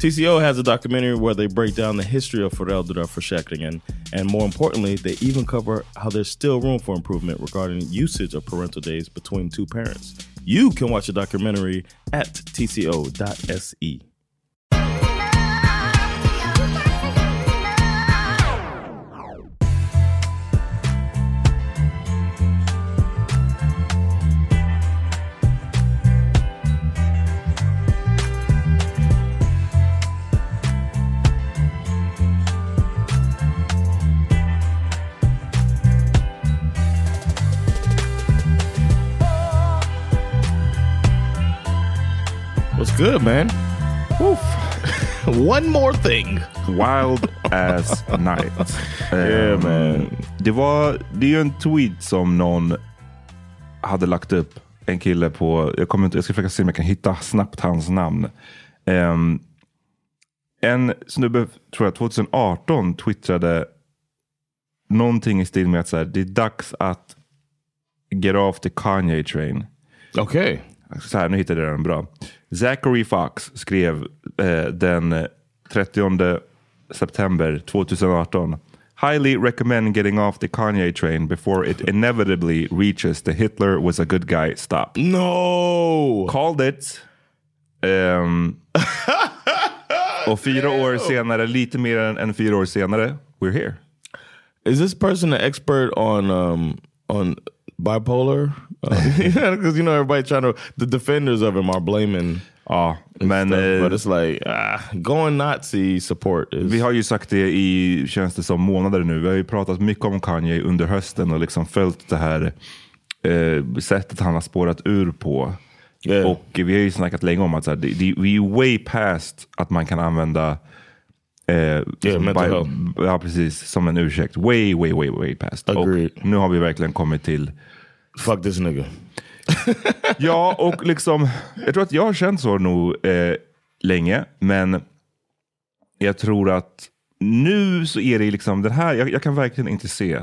TCO has a documentary where they break down the history of föräldraförsäkringen and more importantly, they even cover how there's still room for improvement regarding usage of parental days between two parents. You can watch the documentary at tco.se. good man? Woof. One more thing. Wild as night. Yeah, Ehm, man. Det, var, det är ju en tweet som någon hade lagt upp. En kille på, jag, kommer inte, jag ska försöka se om jag kan hitta snabbt hans namn. Ehm, en snubbe, tror jag 2018, twittrade någonting i stil med att så här, det är dags att get off the Kanye train. Okay. Så här, nu hittade jag den bra. Zachary Fox skrev eh, den 30 september 2018. Highly recommend getting off the Kanye train before it inevitably reaches the Hitler was a good guy stop. No! Called it. Ehm, och fyra år senare, lite mer än, än fyra år senare, we're here. Is this person an expert on um on bipolar? Because you know everybody trying to the defenders of him are blaming. Ja, men stuff, eh, but it's like ah, going Nazi support is Vi har ju sagt det i, känns det som, månader nu. Vi har ju pratat mycket om Kanye under hösten och liksom följt det här eh, sättet han har spårat ur på. Yeah. Och vi har ju snackat länge om att så här, det, det, vi är way past att man kan använda eh, bi- health. ja, precis, som en ursäkt. Way, way, way, way past. Agreed. Och nu har vi verkligen kommit till fuck this nigga. Ja, och liksom, jag tror att jag har känt så nog eh, länge, men jag tror att nu så är det liksom den här, jag, jag kan verkligen inte se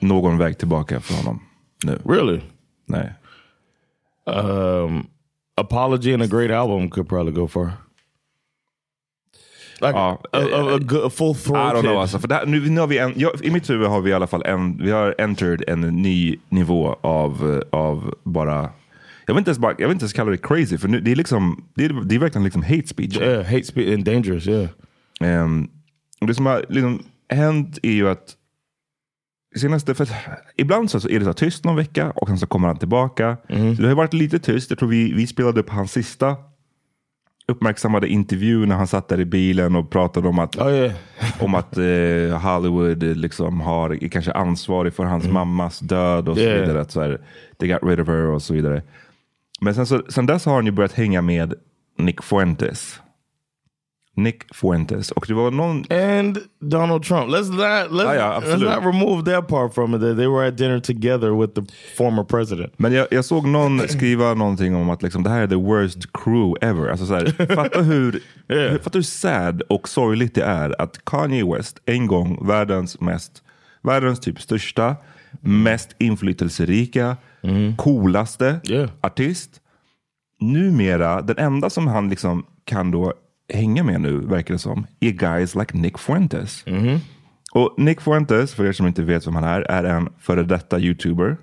någon väg tillbaka för honom nu. Really? Nej. Um, Apology and a great album could probably go for. Like Ja, a, a, a, good- a full I don't know alltså, för här, nu, nu har vi en, jag, I mitt huvud har vi i alla fall en, vi har entered en ny nivå av, eh, av bara, jag vill, inte ens bara, jag vill inte ens kalla det crazy, för nu, det är liksom, det är, det är verkligen liksom hate speech. Yeah, hate speech and dangerous. Yeah. Och det som har liksom hänt är ju att senaste, för att ibland så är det så tyst någon vecka och sen så kommer han tillbaka. Så det har varit lite tyst. Jag tror vi, vi spelade upp hans sista uppmärksammade intervju när han satt där i bilen och pratade om att, Oh yeah. om att eh, Hollywood eh, liksom har, är kanske ansvarig för hans mammas död och så Yeah. vidare. Att så här, they got rid of her och så vidare. Men sen, så, sen dess har han ju börjat hänga med Nick Fuentes. Nick Fuentes. Och det var någon... And Donald Trump. Let's not let's, Ah, yeah, let's not remove that part from it. That they were at dinner together with the former president. Men jag, jag såg någon skriva någonting om att liksom, det här är the worst crew ever. Alltså, så här, fatta, hur, Yeah. fatta hur sad och sorgligt det är att Kanye West, en gång världens mest, världens typ största, mest inflytelserika, coolaste Yeah. artist. Numera, den enda som han liksom kan då hänga med nu, verkar det som, är guys like Nick Fuentes. Och Nick Fuentes, för er som inte vet vem han är, är en före detta YouTuber.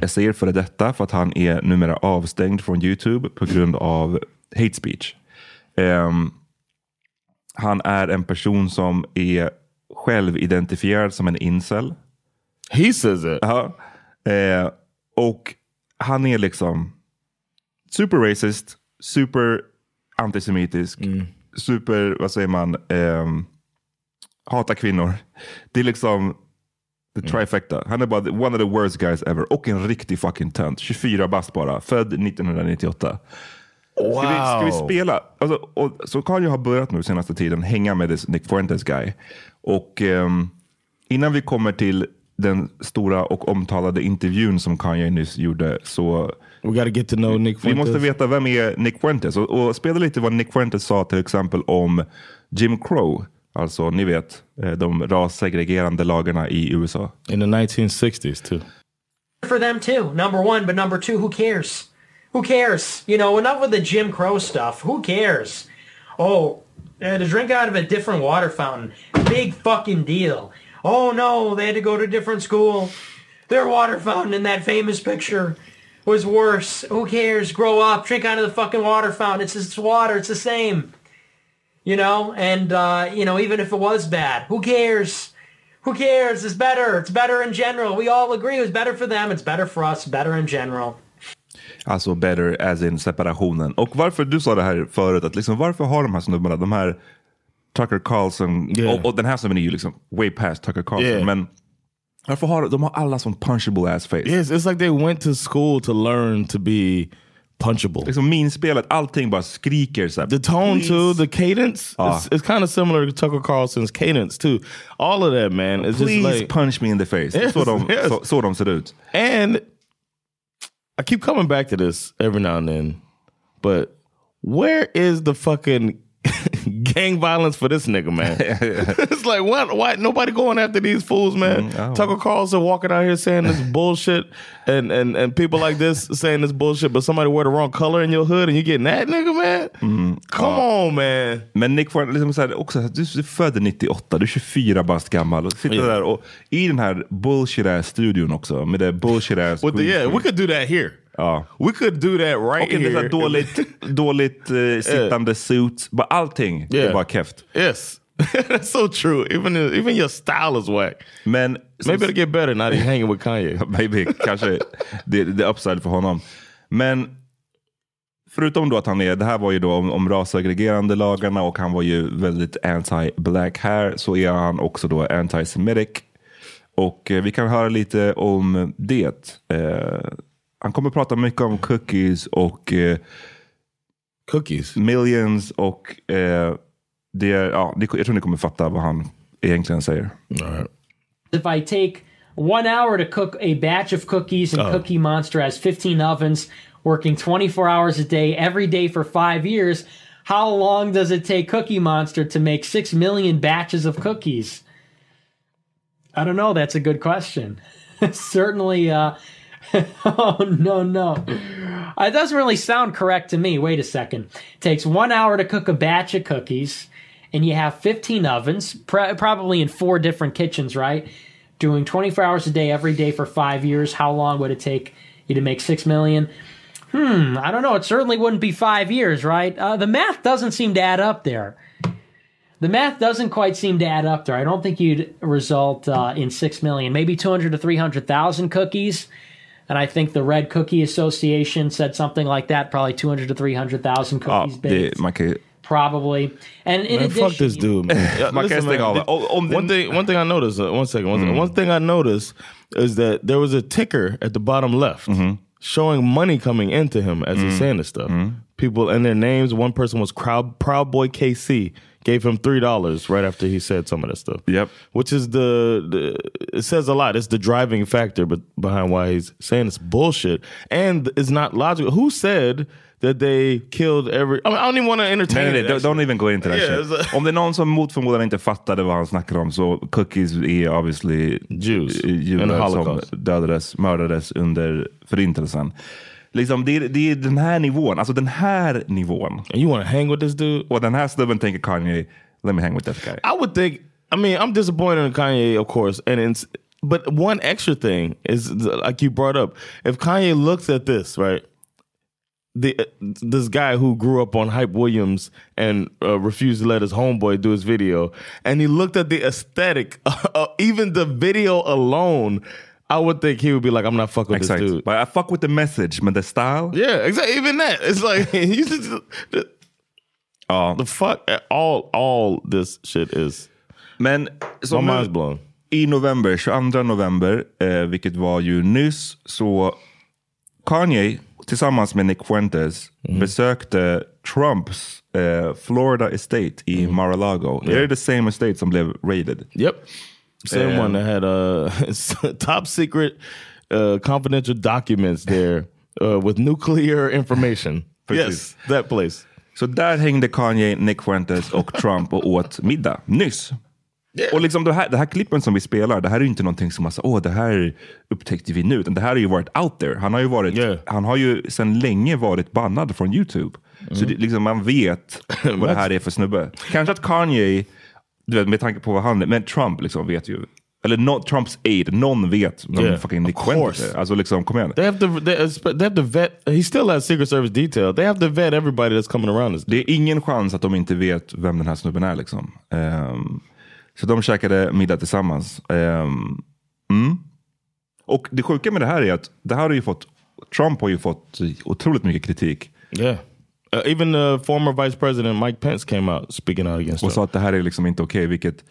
Jag säger före detta för att han är numera avstängd från YouTube på grund av hate speech. Ehm, han är en person som är självidentifierad som en incel. He says it. Ja. Eh, och han är liksom super racist, super antisemitisk, super, vad säger man, ehm, hatar kvinnor. Det är liksom the trifecta. Han är bara the- one of the worst guys ever. Och en riktig fucking tönt. 24 bast bara, född 1998. Ska, vi, ska vi spela? Alltså, och, så Kanye har börjat nu senaste tiden hänga med this Nick Fuentes guy. Och ehm, innan vi kommer till den stora och omtalade intervjun som Kanye nyss gjorde så We got to get to know Nick vi Fuentes. måste veta vem är Nick Fuentes och, och spela lite vad Nick Fuentes sa till exempel om Jim Crow. Alltså ni vet eh, de rassegregerande lagarna i USA. in the 1960s too. for them too. Number one, but number two, who cares? Who cares? You know, enough with the Jim Crow stuff. Who cares? Oh, uh, to drink out of a different water fountain, big fucking deal. Oh no, they had to go to a different school. Their water fountain in that famous picture was worse. Who cares? Grow up, drink out of the fucking water fountain. It's just water. It's the same. You know, and uh, you know, even if it was bad, who cares? Who cares? It's better. It's better in general. We all agree it was better for them. It's better for us. Better in general. Alltså better as in separationen. Och varför, du sa det här förut, att liksom, varför har de här snubbarna, de här Tucker Carlson, Yeah. och, och den här snubben är ju liksom way past Tucker Carlson, Yeah. men varför har de har alla sån punchable ass face? Yes, it's like they went to school to learn to be punchable. Liksom minspelet, allting bara skriker så här, The tone "Please." too, the cadence, Ah. it's, it's kind of similar to Tucker Carlson's cadence too. All of that, man, it's just Please like punch me in the face. Yes, så, de, yes. så, så de ser ut. And I keep coming back to this every now and then, but where is the fucking gang violence for this nigga, man? it's like what? Why nobody going after these fools, man? Tucker Carlson walking out here saying this bullshit, and and and people like this saying this bullshit, but somebody wear the wrong color in your hood, and you getting that nigga, man? Come on, man. Men Nick Fuentes, liksom så här, också, du är född 98, du är 24 bast gammal och sitter Yeah. där och i den här bullshit ass studion också med det bullshit ass With the, yeah, we could do that here. Ja. We could do that right en here. dåligt, dåligt eh, sittande suit. Bara allting är Yeah. bara keft. Yes, that's so true. Even even your style is whack. Men Maybe it'll get better now that you're hanging with Kanye. maybe, kanske det, det är upside för honom. Men förutom då att han är, det här var ju då om, om rasaggregerande lagarna och han var ju väldigt anti-black här så är han också då anti-semitic. Och eh, vi kan höra lite om det. Eh, han kommer prata mycket om cookies och eh, Cookies. millions och eh, det, är- ja, ni- jag tror ni kommer fatta vad han egentligen säger. All right. If I take One hour to cook a batch of cookies, and Cookie Monster has 15 ovens, working 24 hours a day, every day for five years. How long does it take Cookie Monster to make 6 million batches of cookies? I don't know. That's a good question. Certainly, uh, oh, no, no. It doesn't really sound correct to me. Wait a second. It takes one hour to cook a batch of cookies, and you have 15 ovens, pr- probably in four different kitchens, right? Doing 24 hours a day, every day for five years. How long would it take you to make 6 million? Hmm, I don't know. It certainly wouldn't be five years, right? Uh, the math doesn't seem to add up there. The math doesn't quite seem to add up there. I don't think you'd result uh, in 6 million, maybe 200 to 300,000 cookies. And I think the Red Cookie Association said something like that, probably 200 to 300,000 cookies det, baked. man kan ju... Probably. And in Man, addition, fuck this dude, man. Yeah, Man kan listen, stänga man, av. Om- om one thing, one thing I noticed. Uh, one second. One, second. one thing I noticed is that there was a ticker at the bottom left showing money coming into him as he's saying this stuff. People and their names. One person was Proud Proud Boy KC. Gave him three dollars right after he said some of that stuff. Yep. Which is the, the it says a lot. It's the driving factor, but behind why he's saying it's bullshit and it's not logical. Who said that they killed every? I, mean, I don't even want to entertain. Nej, nej, it, actually. don't even go into that Yeah, shit. Om det är någon som mot förmodan inte fattade vad han snackade om så cookies är obviously Jews. judar som dödades, mördades under förintelsen. Liksom, det, är, det är den här nivån, alltså den här nivån. You want to hang with this dude? Och den här snubben tänker Kanye, let me hang with that guy. I would think. I mean, I'm disappointed in Kanye, of course, and it's. But one extra thing is like you brought up. If Kanye looks at this, right, the this guy who grew up on Hype Williams and uh, refused to let his homeboy do his video, and he looked at the aesthetic, uh, even the video alone, I would think he would be like, "I'm not fucking with Exakt. this dude." But I fuck with the message, men the style? Yeah, exactly. Even that, it's like you just, the, Ja. the fuck all all this shit is. Men My som mind's nu, blown. i november, 22 november, eh, vilket var ju nyss, så Kanye tillsammans med Nick Fuentes Mm. besökte Trumps eh, Florida Estate i Mm. Mar-a-Lago. Är det the same estate som blev raided? Yep. Same Um, one that had uh, top secret uh, confidential documents there uh, with nuclear information. Precis. yes, that place. Så där hängde Kanye, Nick Fuentes och Trump och åt middag nyss. Och liksom det här, det här klippen som vi spelar, det här är ju inte någonting som man säger, åh det här upptäckte vi nu. Utan det här har ju varit out there. Han har ju, varit, Yeah. han har ju sedan länge varit bannad från YouTube. Så det, liksom, man vet vad det här är för snubbe. Kanske att Kanye, du vet, med tanke på vad han är, men Trump liksom vet ju. Eller no, Trumps aid, någon vet vem Yeah, fucking Nick Fuentes är. Alltså liksom, kom igen. They have to. They, they have to vet. He still has Secret Service detail. They have to vet everybody that's coming around this. Det är ingen chans att de inte vet vem den här snubben är. Liksom. Ehm, så de käkade middag tillsammans. Ehm, mm. Och det sjuka med det här är att det här har ju fått, Trump har ju fått otroligt mycket kritik. Yeah. Uh, even the former Vice President Mike Pence came out speaking out against Och sa att det här är liksom inte okej. vilket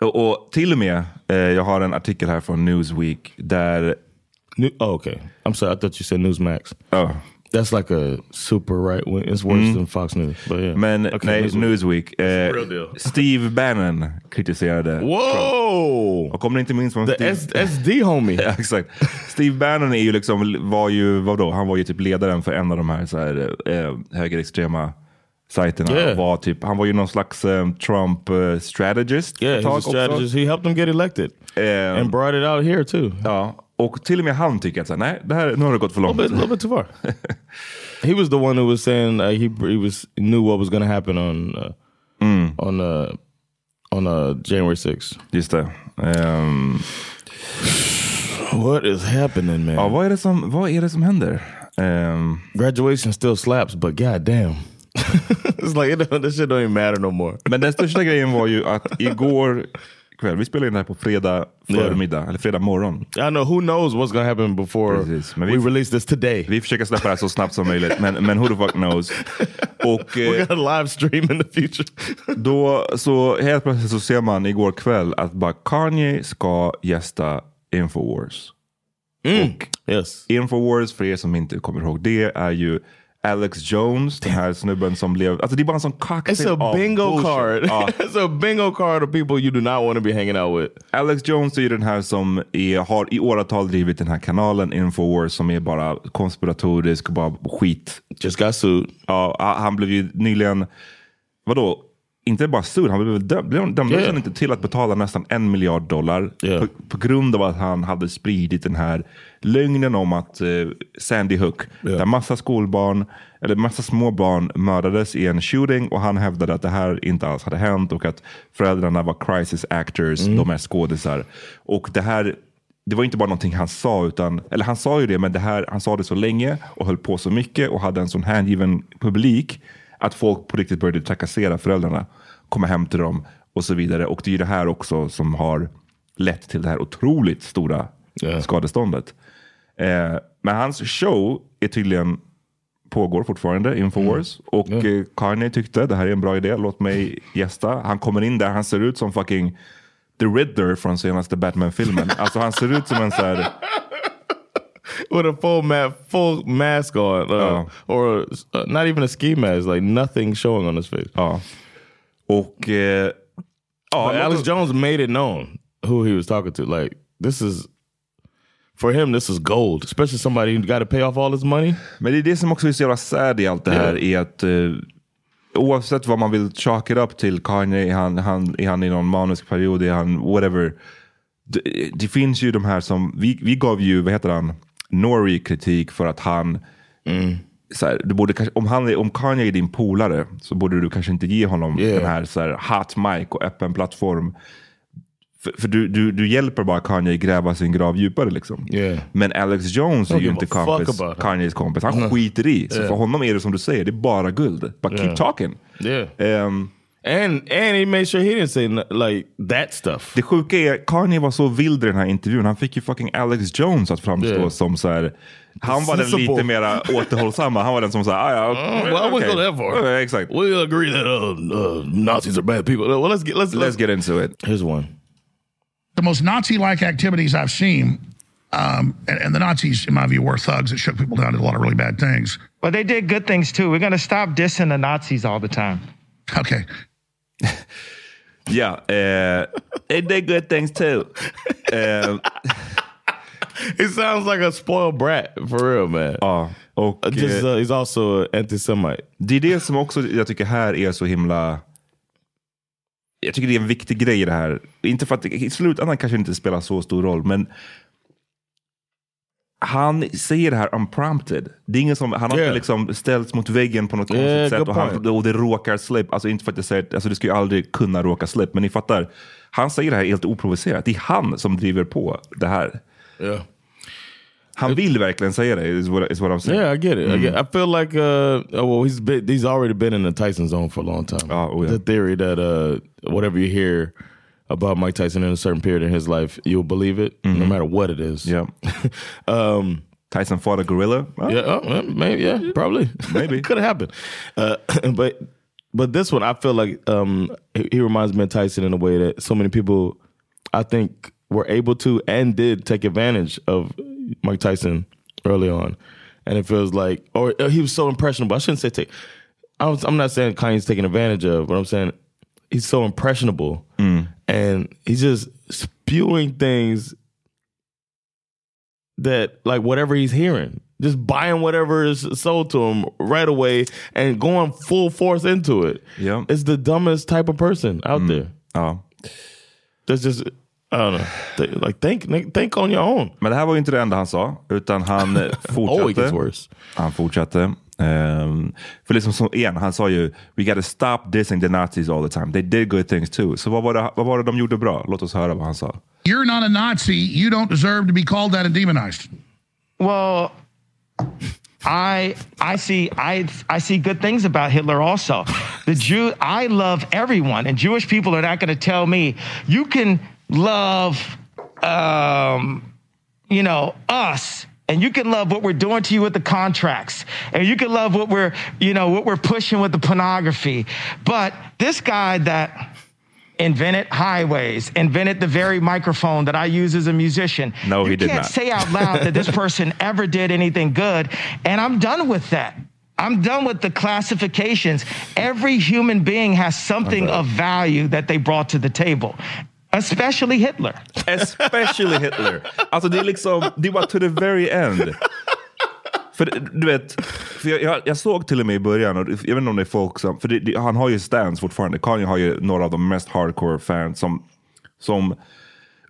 och, och till och med, eh, jag har en artikel här från Newsweek där New, oh, okay. I'm sorry. I thought you said Newsmax. ja, That's like a super right wing. It's worse than Fox News. But yeah. men Okay, nej, Newsweek. Newsweek. Eh, real deal. Steve Bannon kritiserade Trump. Whoa! Och om ni inte minns från The Steve, S- SD homie. Ja, exakt. Steve Bannon är ju liksom, var ju, vadå, han var ju typ ledaren för en av de här, så här eh, högerextrema sajterna. Yeah. Var typ, han var ju någon slags eh, Trump eh, strategist. Yeah, he's a också. strategist. He helped them get elected Eh, and brought it out here too. ja, och till och med han tycker att så nej, det här, nu har det gått för A långt. little bit, little bit too far. he was the one who was saying uh, he he was knew what was going to happen on uh, on uh, on uh, January 6th. Just det. Ehm, What is happening, man? ja, vad är det som, vad är det som händer? Ehm, Graduation still slaps, but god damn. it's like it, this shit don't even matter no more. men den största grejen var ju att igår kväll, vi spelade in det här på fredag förmiddag, eller fredag morgon. I know who knows what's gonna happen before Precis, we vi- release this today. Vi försöker släppa det här så snabbt som möjligt, men, men who the fuck knows. Och we eh, got a live stream in the future. då, så helt plötsligt så ser man igår kväll att bara Kanye ska gästa Infowars. Mm. yes. Infowars, för er som inte kommer ihåg det, är ju Alex Jones, den här snubben som blev... Alltså det är bara en sån cocktail It's a bingo bullshit. card. Ja. it's a bingo card of people you do not want to be hanging out with. Alex Jones är ju den här som är, har i åratal drivit den här kanalen Infowars som är bara konspiratorisk bara skit. Just got sued. Ja, han blev ju nyligen, vadå, inte bara sued, han blev dömd, blev Yeah. inte till att betala nästan en miljard dollar Yeah. på, på grund av att han hade spridit den här lögnen om att eh, Sandy Hook, Yeah. där massa skolbarn, eller massa små barn mördades i en shooting och han hävdade att det här inte alls hade hänt och att föräldrarna var crisis actors, Mm. de är skådisar. Och det här det var inte bara någonting han sa, utan, eller han sa ju det, men det här, han sa det så länge och höll på så mycket och hade en sån hängiven publik att folk på riktigt började trakassera föräldrarna, komma hem till dem och så vidare. Och det är ju det här också som har lett till det här otroligt stora Ja. skadeståndet. Eh, men hans show är tydligen pågår fortfarande, Infowars. Och eh, Kanye tyckte det här är en bra idé, låt mig gästa. Han kommer in där, han ser ut som fucking The Riddler från senaste Batman-filmen. alltså han ser ut som en så här... With a full ma- full mask on, uh, Oh. or uh, not even a ski mask, like nothing showing on his face. Ja. Och... Eh, ja, Alex oss- Jones made it known who he was talking to. Like this is for him, this is gold. Especially somebody who got to pay off all his money. Men det är det som också är så jävla sad i allt det här. Är att, eh, oavsett vad man vill chalk it up till, Kanye, är han, han, är han i någon manisk period, är han whatever. Det, det finns ju de här som, vi, vi gav ju, vad heter han, Nori kritik för att han Så här, du borde, kanske- om, han om Kanye är din polare så borde du kanske inte ge honom Yeah. den här, så här hot mic och öppen plattform. För, för du, du, du hjälper bara Kanye gräva sin grav djupare. Liksom. Yeah. Men Alex Jones är ju inte kompis. Kanyes kompis. Han skiter i. Så Yeah. för honom är det som du säger, det är bara guld. But keep talking. Yeah. And and he made sure he didn't say n- like that stuff. det sjuka är, Kanye var så vild i den här intervjun. Han fick ju fucking Alex Jones att framstå Yeah. som så här. Han var den Sensible. lite mera återhållsamma. Han var den som sa, ah, ja, Uh, well, I wouldn't okej." go that far. Ja, Exakt. We agree that uh, uh, Nazis are bad people. Well, let's get let's Let's get into it. Here's one. the most Nazi-like activities I've seen, um, and, and the Nazis, in my view, were thugs that shook people down, did a lot of really bad things. But they did good things too. We're going to stop dissing the Nazis all the time. Okay, Ja, eh, they did good things too. Eh, He sounds like a spoiled brat for real, man. ja, och Uh, Just eh, uh, he's also an anti-Semite. det är det som också jag tycker här är så himla... Jag tycker det är en viktig grej i det här. Inte för att i slutändan kanske inte spelar så stor roll, men han säger det här unprompted. Det är ingen som, han har Yeah. inte liksom ställts mot väggen på något konstigt Yeah, sätt och, han, och det råkar slip. Alltså inte för att jag säger, alltså det ska ju aldrig kunna råka slip, men ni fattar. Han säger det här helt oprovocerat. Det är han som driver på det här. Yeah. Han vill verkligen säga det, is what, is what I'm saying. Yeah, I get it. I, get, I feel like uh, oh, well, he's been, he's already been in the Tyson zone for a long time. Oh, oh, yeah. The theory that uh, whatever you hear about Mike Tyson in a certain period in his life, you'll believe it, no matter what it is. Yeah. um, Tyson fought a gorilla? Well, yeah, oh, maybe, yeah, probably, Maybe. could have happened. Uh, but but this one, I feel like um, he, he reminds me of Tyson in a way that so many people, I think, were able to and did take advantage of Mike Tyson early on, and it feels like, or uh, he was so impressionable. I shouldn't say take. I was, I'm not saying Kanye's taking advantage of, but I'm saying he's so impressionable, and he's just spewing things that like whatever he's hearing. Just buying whatever is sold to him right away and going full force into it. Yeah. it's the dumbest type of person out there. Oh. That's just i don't know. Th- like think think on your own. Men det här var ju inte det enda han sa, utan han eh, oh it gets worse. Han fortsatte. Ehm, för liksom som, igen, han sa ju We gotta stop dissing the Nazis all the time. They did good things too. Så vad var det, vad var det de gjorde bra? Låt oss höra vad han sa. you're not a Nazi. You don't deserve to be called that and demonized. Well, I I see I I see good things about Hitler also. The Jew I love everyone, and Jewish people are not going to tell me you can love, um, you know, us. And you can love what we're doing to you with the contracts, and you can love what we're, you know, what we're pushing with the pornography. But this guy that invented highways, invented the very microphone that I use as a musician. No, you he did can't not. say out loud that this person ever did anything good, and I'm done with that. I'm done with the classifications. Every human being has something of value that they brought to the table, especially Hitler. Especially Hitler. Alltså det är liksom, det var bara to the very end. För du vet, för jag, jag, jag såg till och med i början, och jag vet inte om det är folk som, för det, det, han har ju stans fortfarande. Kanye har ju några av de mest hardcore fans som, som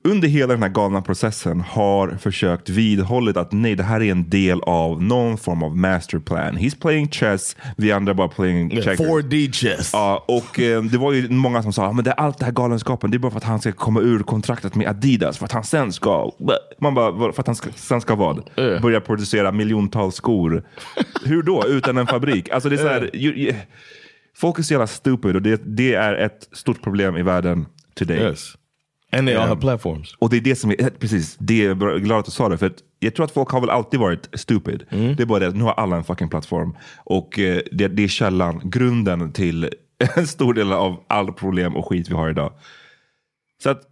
under hela den här galna processen har försökt vidhållit att nej, det här är en del av någon form av masterplan. He's playing chess, vi andra bara playing Yeah, checkers. 4D chess. Ja, och eh, det var ju många som sa att det, allt det här galenskapen det är bara för att han ska komma ur kontraktet med Adidas, för att han sen ska... Man bara, för att han ska, sen ska vad? Börja producera miljontals skor. Hur då? Utan en fabrik? Alltså det är så här, ju, ju, folk är så jävla stupid och det, det är ett stort problem i världen today. Yes. And they all have platforms. Och det är det som är, eh, precis, det är bra- glad att du sa det. För att jag tror att folk har väl alltid varit stupid. Mm. Det är bara det att nu har alla en fucking plattform. Och eh, det, det är källan, grunden till en stor del av alla problem och skit vi har idag. Så att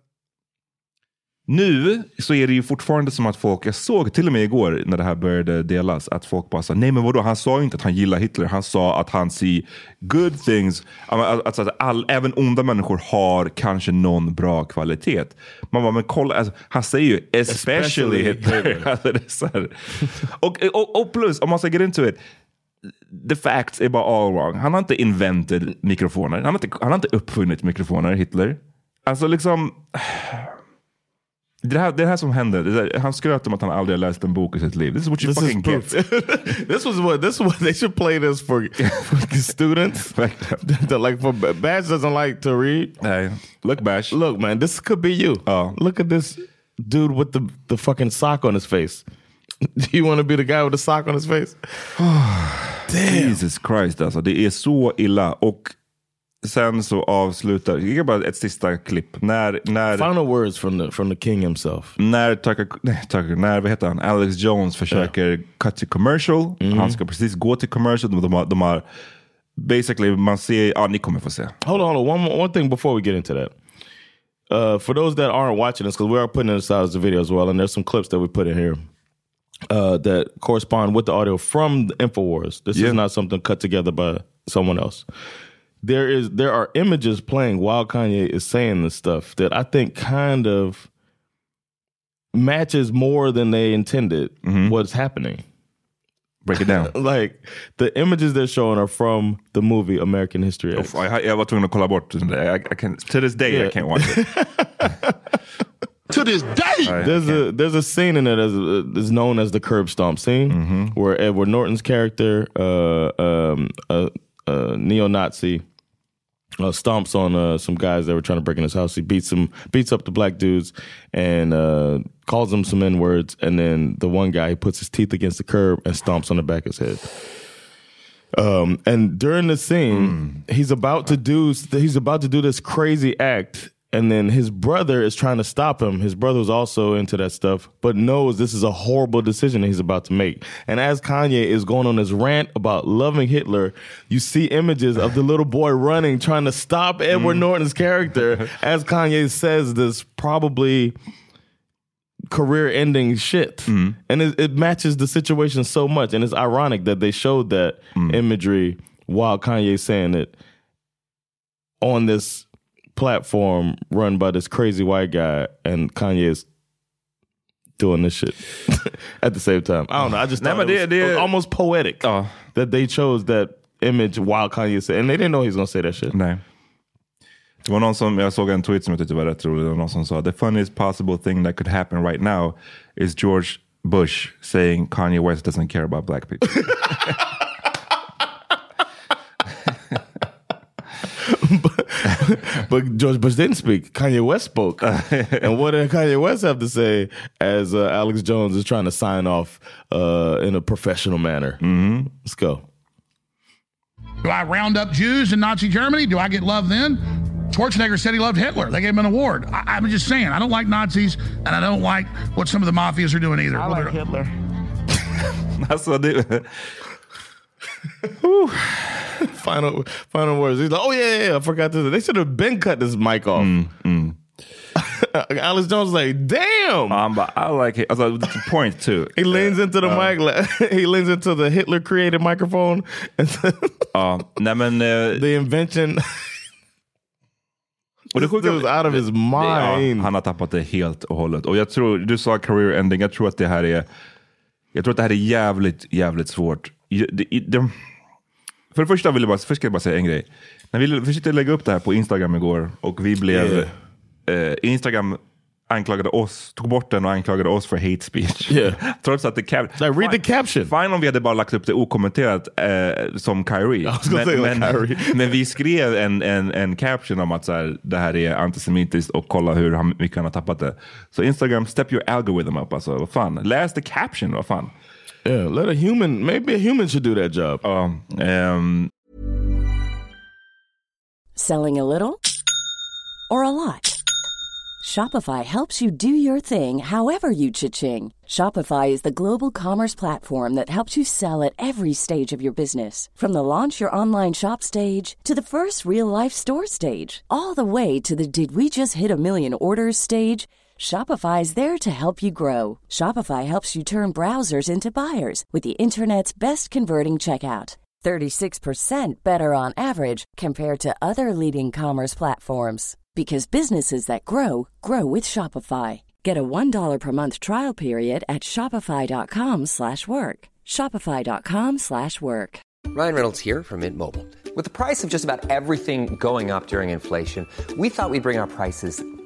nu så är det ju fortfarande som att folk, jag såg till och med igår när det här började delas, att folk bara sa nej men vadå, han sa ju inte att han gillar Hitler, han sa att han ser good things, alltså att all, även onda människor har kanske någon bra kvalitet. Man bara, men kolla, alltså, han säger ju especially. Hitler. alltså, det är så här. och, och, och plus, om man ska get into it, the facts är bara all wrong. Han har inte invented mikrofoner, han har inte, han har inte uppfunnit mikrofoner, Hitler. Alltså liksom... Det här, det här som där, han skröt om att han aldrig har läst en bok i sitt liv. This is what you This is fucking get. this was what this was. They should play this for, for students. That, like for Bash doesn't like to read. Nej, look Bash. Look, man, this could be you. Oh. Look at this dude with the the fucking sock on his face. Do you want to be the guy with the sock on his face? Jesus Christ alltså, det är så illa. Och sen så avslutar, jag ger bara ett sista klipp. När, när, Final words from the from the king himself. när Tucker, nej, Tucker, när vad heter han? Alex Jones försöker cut to commercial. Han ska precis gå till commercial. De, de, har, de har basically, man ser, ja ni kommer få se. Hold on, hold on. One one thing before we get into that. Uh, for those that aren't watching this, because we are putting this out as a video as well, and there's some clips that we put in here uh, that correspond with the audio from the Infowars. This Yeah. is not something cut together by someone else. There is there are images playing while Kanye is saying this stuff that I think kind of matches more than they intended what's happening. Break it down. like the images they're showing are from the movie American History X. Uff, jag, jag var tvungen att kolla bort. I, I can, to this day I can't watch it. To this day. There's a there's a scene in it as is known as the curb stomp scene, where Edward Norton's character, uh, um, a, a neo-Nazi, uh, stomps on uh, some guys that were trying to break in his house. He beats them, beats up the black dudes, and uh, calls them some n words. And then the one guy he puts his teeth against the curb and stomps on the back of his head. Um, and during the scene, he's about to do he's about to do this crazy act, and then his brother is trying to stop him. His brother was also into that stuff, but knows this is a horrible decision that he's about to make. And as Kanye is going on his rant about loving Hitler, you see images of the little boy running, trying to stop Edward mm. Norton's character as Kanye says this probably career-ending shit, mm. and it, it matches the situation so much. And it's ironic that they showed that mm. imagery while Kanye's saying it on this platform run by this crazy white guy, and Kanye's doing this shit at the same time. I don't know. I just thought it, was, it was almost poetic Ja. that they chose that image while Kanye said, and they didn't know he was gonna say that shit. Nej. Det var någon som, jag såg en tweet som jag tyckte var rätt rolig. Det var någon som sa the funniest possible thing that could happen right now is George Bush saying Kanye West doesn't care about black people. But George Bush didn't speak. Kanye West spoke. and what did Kanye West have to say as uh, Alex Jones is trying to sign off uh, in a professional manner? Mm-hmm. Let's go. Do I round up Jews in Nazi Germany? Do I get love then? Schwarzenegger said he loved Hitler. They gave him an award. I, I'm just saying, I don't like Nazis, and I don't like what some of the mafias are doing either. I Well, like they're- Hitler. alltså det, Final final words. He's like, oh, yeah, yeah, yeah, I forgot this. They should have been cut this mic off. Alex Jones like, damn. Han bara, I like it. Alltså, that's the point too. He leans into the mic. Like, he leans into the Hitler created microphone. Ja, nej men... eh, the invention. Och det This dude's out of his Ja, mind. han har tappat det helt och hållet. Och jag tror, du sa career ending, jag tror att det här är jag tror att det här är jävligt, jävligt svårt. Det, det, för det första vill jag bara, först ska jag bara säga en grej. När vi försökte lägga upp det här på Instagram igår och vi blev, eh, Instagram anklagade oss, tog bort den och anklagade oss för hate speech. Yeah. Trots att det cap- Like, read the caption. Fine om vi hade bara lagt upp det okommenterat eh, som Kyrie. say like men, Kyrie. men vi skrev en, en, en caption om att så här, det här är antisemitiskt och kolla hur han, mycket han har tappat det. Så Instagram, step your algorithm up. Alltså, vad fan. Läs the caption, vad fan. Yeah, let a human, maybe a human should do that job. Um, um, Selling a little or a lot? Shopify helps you do your thing however you cha-ching. Shopify is the global commerce platform that helps you sell at every stage of your business. From the launch your online shop stage to the first real life store stage, all the way to the did we just hit a million orders stage. Shopify is there to help you grow. Shopify helps you turn browsers into buyers with the internet's best converting checkout. 36% better on average compared to other leading commerce platforms because businesses that grow grow with Shopify. Get a $1 per month trial period at shopify.com/work. shopify.com/work. Ryan Reynolds here from Mint Mobile. With the price of just about everything going up during inflation, we thought we'd bring our prices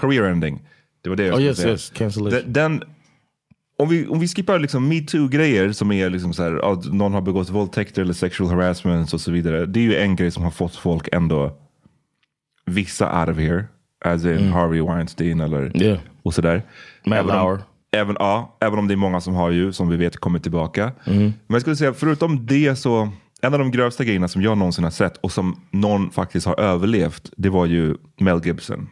Career ending. Det var det jag Oh yes, säga. yes, cancellation. Den, om, vi, om vi skippar liksom metoo-grejer som är liksom så här, att någon har begått våldtäkter eller sexual harassment och så vidare. Det är ju en grej som har fått folk ändå, vissa out of here. As in Harvey Weinstein eller Yeah. och sådär. Matt Även ja, även om det är många som har ju, som vi vet, kommit tillbaka. Men jag skulle säga, förutom det så, en av de grövsta grejerna som jag någonsin har sett och som någon faktiskt har överlevt, det var ju Mel Gibson.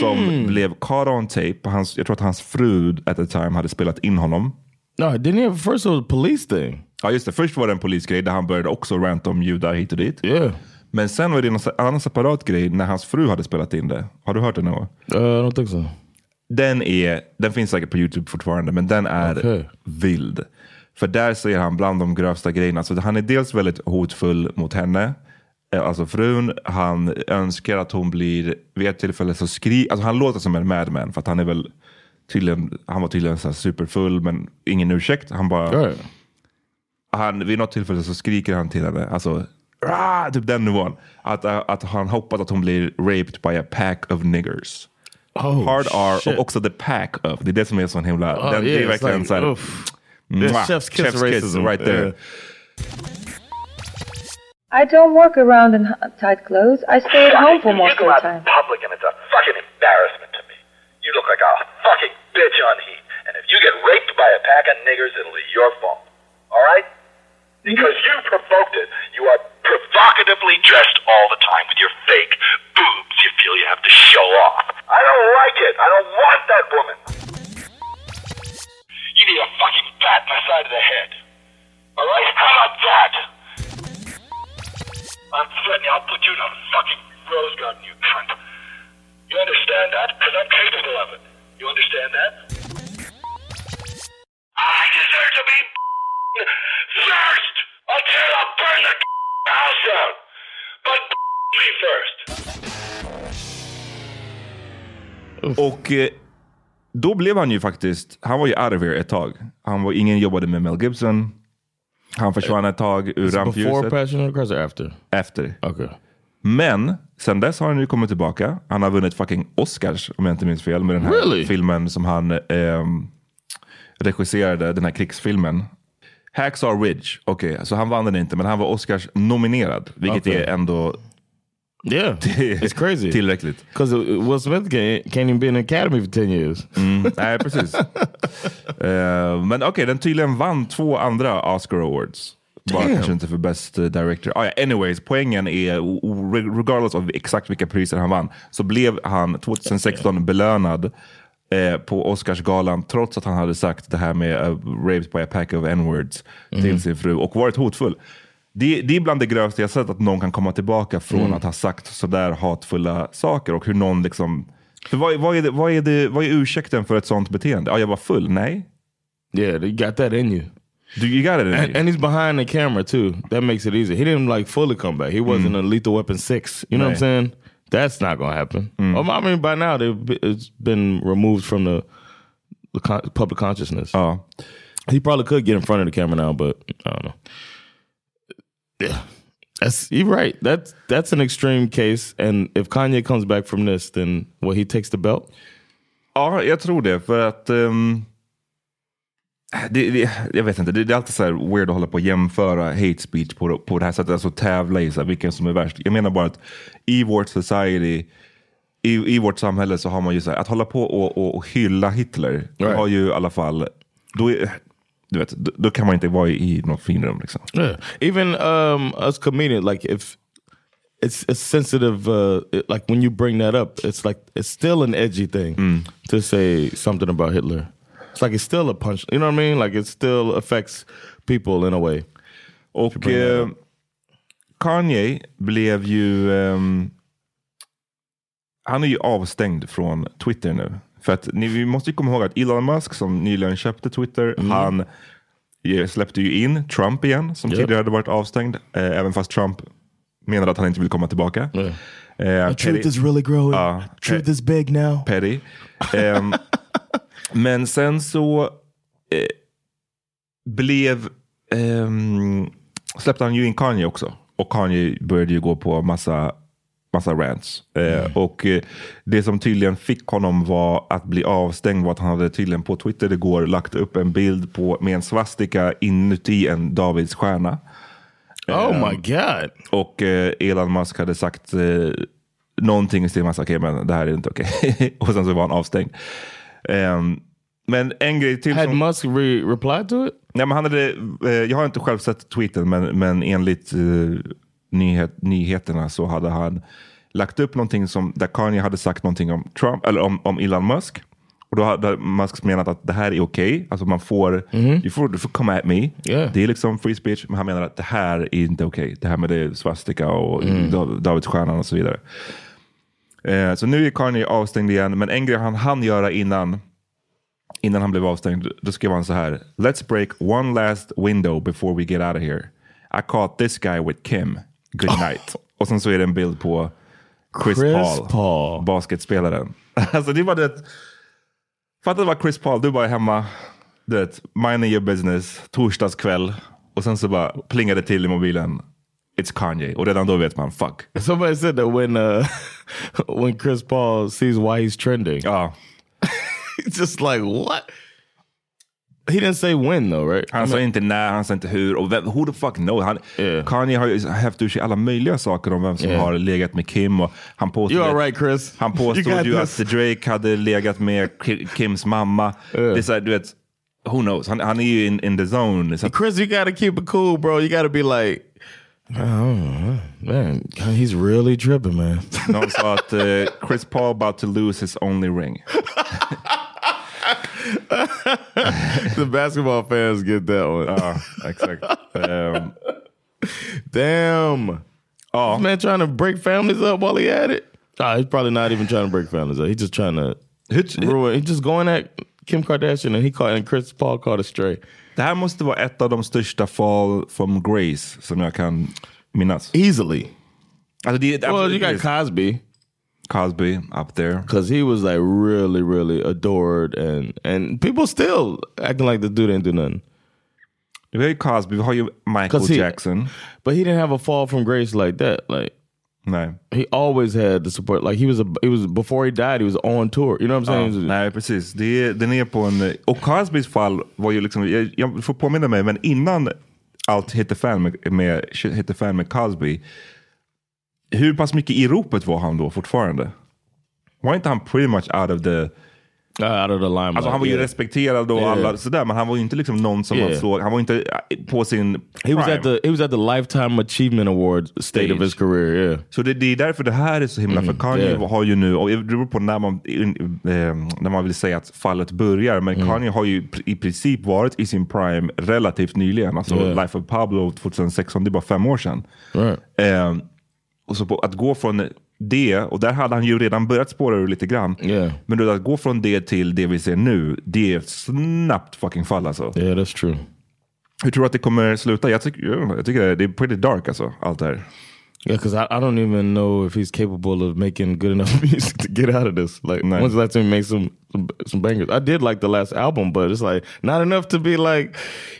Som blev caught on tape. Hans, jag tror att hans fru at the time hade spelat in honom. No, didn't he have first it was a police thing? Ja just det, först var det en polisgrej där han började också ranta om judar hit och dit. Yeah. Men sen var det en annan separat grej när hans fru hade spelat in det. Har du hört det Noah? Uh, I don't think so. Den, är, den finns säkert på YouTube fortfarande, men den är Okej. vild. För där säger han bland de grövsta grejerna. Så han är dels väldigt hotfull mot henne, alltså frun. Han önskar att hon blir, vid ett tillfälle så skri, alltså han låter som en madman för att han är väl tydligen, han var tydligen så superfull men ingen ursäkt. Han bara, Right. han, vid något tillfälle så skriker han till henne, alltså "Rah!" typ den nivån. Att, äh, att han hoppas att hon blir raped by a pack of niggers. Oh, Hard R shit. och också the pack of. Det är det som är sån himla... Oh, den, det yeah, är it's verkligen like, så här... oof. There's mwah, chef's kiss racism. right there. Yeah. I don't walk around in tight clothes. I stay at home for most of the time. You public and it's a fucking embarrassment to me. You look like a fucking bitch on heat. And if you get raped by a pack of niggers, it'll be your fault. Alright? Because you provoked it. You are provocatively dressed all the time with your fake boobs you feel you have to show off. I don't like it. I don't want that woman. You need a fucking bat in the side of the head. Alright? How about that? I'm threatening I'll put you in a fucking rose garden, you cunt. You understand that? Because I'm capable of it. You understand that? I deserve to be first until I burn the house down. But me first. Och eh, då blev han ju faktiskt, han var ju out of here ett tag. Han var, ingen jobbade med Mel Gibson. Han försvann ett tag ur it before rampljuset. Passion of the Christ or after? Efter. Okay. Men sen dess har han ju kommit tillbaka. Han har vunnit fucking Oscars om jag inte minns fel med den här Really? filmen som han ehm, regisserade, den här krigsfilmen. Hacksaw Ridge, okej, så han vann den inte men han var Oscars nominerad. Vilket Okej. är ändå Yeah, it's crazy. tillräckligt. Because Will Smith can't, even be in the Academy for 10 years. Mm, nej, precis. Eh, men okej, den tydligen vann två andra Oscar Awards. Bara kanske inte för Best eh, Director. Ah, ja, anyways, poängen är, regardless av exakt vilka priser han vann, så blev han 2016 belönad eh, på Oscarsgalan trots att han hade sagt det här med uh, raped by a pack of n-words Mhm. till sin fru och varit hotfull. Det, det är bland det grövsta jag sett, att någon kan komma tillbaka från Mm. att ha sagt sådär hatfulla saker och hur någon liksom... För vad, vad, är det, vad, är det, vad är ursäkten för ett sånt beteende? Ja, jag var full. Nej. Yeah, they got that in you. Do you got it in And, you? and he's behind the camera too. That makes it easy. He didn't like fully come back. He wasn't a Lethal Weapon six. You know what I'm saying? That's not gonna happen. Um, I mean, by now it's been removed from the, the public consciousness. Ja. He probably could get in front of the camera now, but I don't know. Yeah, that's you're right. That's that's an extreme case. And if Kanye comes back from this, then what he takes the belt. Ja, jag tror det. För att... ehm, det, det, jag vet inte, det, det är alltid så här weird att hålla på och jämföra hate speech på, på det här sättet. Alltså tävla i så här, vilken som är värst. Jag menar bara att i vårt society, i, i vårt samhälle så har man ju så här, att hålla på och, och, och hylla Hitler. Right. har ju i alla fall, då, är, du vet, då, då kan man inte vara i, i något finrum. Liksom. Yeah. Even um, us comedians, like if it's a sensitive, uh, it- like when you bring that up, it's like it's still an edgy thing to say something about Hitler. It's like it's still a punch. You know what I mean? Like it still affects people in a way. Och up. Kanye blev ju... ehm, han är ju avstängd från Twitter nu. För att ni, vi måste ju komma ihåg att Elon Musk som nyligen köpte Twitter, Mm. han eh, släppte ju in Trump igen som Yep. tidigare hade varit avstängd. Eh, även fast Trump menade att han inte vill komma tillbaka. Eh, Petty- really growing. Ja, truth is big now. Petty. Ehm, men sen så eh, blev ehm, släppte han ju in Kanye också. Och Kanye började ju gå på massa, massa rants. Eh, Och eh, det som tydligen fick honom var att bli avstängd var att han hade tydligen på Twitter igår lagt upp en bild på, med en svastika inuti en Davids stjärna. Oh my god. Och eh, Elon Musk hade sagt eh, någonting i stil med okej men det här är inte okej. och sen så var han avstängd. Ehm, men en grej till Had som... Musk re- replied to it? Nej, men han hade, eh, jag har inte själv sett tweeten men, men enligt eh, nyhet, nyheterna så hade han lagt upp någonting som, där Kanye hade sagt någonting om Trump, eller om, om Elon Musk. Och då hade Musk menat att det här är okej. Alltså man får, du, får, du får come at me. Yeah. Det är liksom free speech. Men han menar att det här är inte okej. Det här med det svastika och Mm. Dav- Davidsstjärnan och så vidare. Eh, så nu är Kanye avstängd igen. Men en grej han hann göra innan innan han blev avstängd, då skrev han så här. Let's break one last window before we get out of here. I caught this guy with Kim. Good night. Och sen så är det en bild på Chris, Chris Paul, Paul. basketspelaren. alltså det var det. Fatta var Chris Paul, du bara är hemma, du vet, minding your business, torsdagskväll. Och sen så bara plingade det till i mobilen. It's Kanye. Och redan då vet man, fuck. Somebody said that when uh, when Chris Paul sees why he's trending, Ja. he's just like what? He didn't say when though, right? Han sa inte när, han sa inte hur. Och vem, who the fuck knows? Han, Kanye har ju hävt ur sig alla möjliga saker om vem som Yeah. har legat med Kim. Och han påstod, You all right, Chris? han påstod ju this. att Drake hade legat med Ki- Kims mamma. Det är så här, du vet, who knows? Han, han är ju in, in the zone. Så Chris, you gotta keep it cool, bro. You gotta be like, oh, man, he's really tripping, man. någon sa att eh, Chris Paul about to lose his only ring. the basketball fans get that one. Ah, ja, exakt. Ehm, Damn. Oh. This man trying to break families up while he at it. Nah, he's probably not even trying to break families up. He's just trying to ruin. He's just going at Kim Kardashian, and he caught and Chris Paul caught a stray. Det här måste vara ett av de största fall from grace som jag kan minnas. Easily. Alltså det, Well, absolut you got är- Cosby. Cosby up there. Because he was like really, really adored and and people still acting like the dude didn't do nothing. Har Cosby, har ju Michael he, Jackson. But he didn't have a fall from grace like that. Like Nej. he always had the support. Like he was a he was before he died, he was on tour. You know what I'm Ja, saying? nej, precis. Det är, den är på en... Och Cosbys fall var ju liksom... Jag, jag får påminna mig, men innan allt hette fan med, med, hette fan med Cosby. Hur pass mycket i ropet var han då fortfarande? Var inte han pretty much out of the... out of the limelight. Alltså han var ju yeah. respekterad och Yeah. alla sådär, men han var ju inte liksom någon som man Yeah. såg. Han var inte eh, på sin He was prime. at the he was at the lifetime achievement award state of his career. Yeah. Så det, det är därför det här är så himla, för Kanye yeah. har ju nu, och det beror på när man, in, eh, när man vill säga att fallet börjar, men Kanye har ju i princip varit i sin prime relativt nyligen. Alltså. Life of Pablo 2016, det är bara fem år sedan. Right. Eh, och så på, att gå från det, och där hade han ju redan börjat spåra ur lite grann. Yeah. Men då att gå från det till det vi ser nu, det är snabbt fucking fall alltså. Yeah, that's true. Hur tror du att det kommer sluta? Jag tycker, jag tycker det är- pretty dark alltså, allt det här. Yeah, because I, I don't even know if he's capable of making good enough music to get out of this. Like, Nice. when's the last time he made some, some some bangers? I did like the last album, but it's like not enough to be like,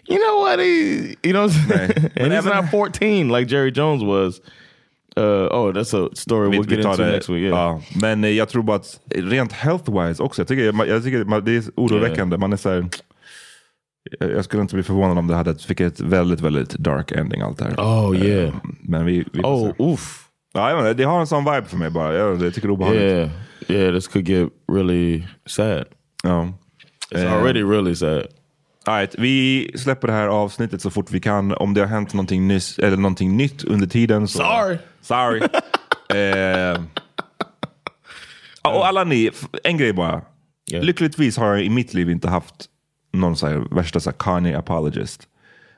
you know what? He, you know, what I'm saying? And he's not 14 like Jerry Jones was. Uh, oh, that's a story Vi- we'll get into det- next week. Yeah. Ja, men eh, jag tror bara att rent health-wise också, jag tycker, jag tycker det är oroväckande. Man är så här, jag skulle inte bli förvånad om det hade fick ett väldigt, väldigt dark ending allt det här. Oh, yeah. Eh, Men vi, vi Oh, oof. Ja, jag det har en sån vibe för mig bara. Jag, jag tycker det är obehagligt. Yeah, yeah. This could get really sad. Ja. It's already really sad. Right, vi släpper det här avsnittet så fort vi kan. Om det har hänt någonting, nyss, eller någonting nytt under tiden så... Sorry. Sorry. eh, och alla ni, en grej bara. Yeah. Lyckligtvis har jag i mitt liv inte haft någon så här, värsta så här, Kanye apologist.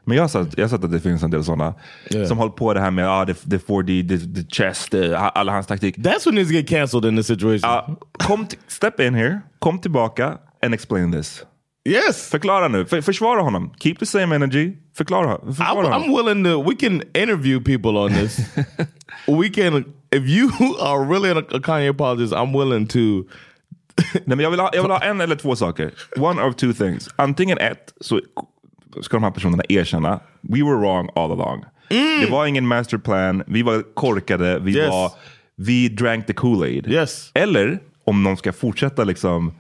Men jag har sett, jag har sett att det finns en del sådana Yeah. som håller på det här med ah, the, the 4D, the, the chest, the, alla hans taktik. That's what needs to get canceled in this situation. Ja, kom step in here, kom tillbaka and explain this. Yes. Förklara nu, för, försvara honom. Keep the same energy. Förklara, försvara I'm, honom. I'm willing to. We can interview people on this. we can. If you are really a, a Kanye apologist, I'm willing to. Nej, men jag, vill ha, jag vill ha en eller två saker. One of two things. Antingen ett, så ska de här personerna erkänna. We were wrong all along. Det var ingen masterplan. Vi var korkade. Vi, Yes. var, vi drank the Kool-Aid. Yes. Eller om de ska fortsätta liksom...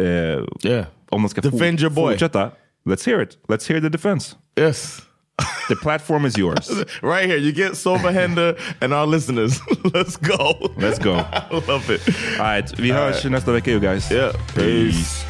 Eh, Yeah. Om de ska Defend your boy. fortsätta. Let's hear it. Let's hear the defense. Yes. The platform is yours. Right here, you get Sobahenda and our listeners. Let's go. Let's go. I love it. All right, vi hörs nästa vecka you guys. Yeah. Peace. Hi,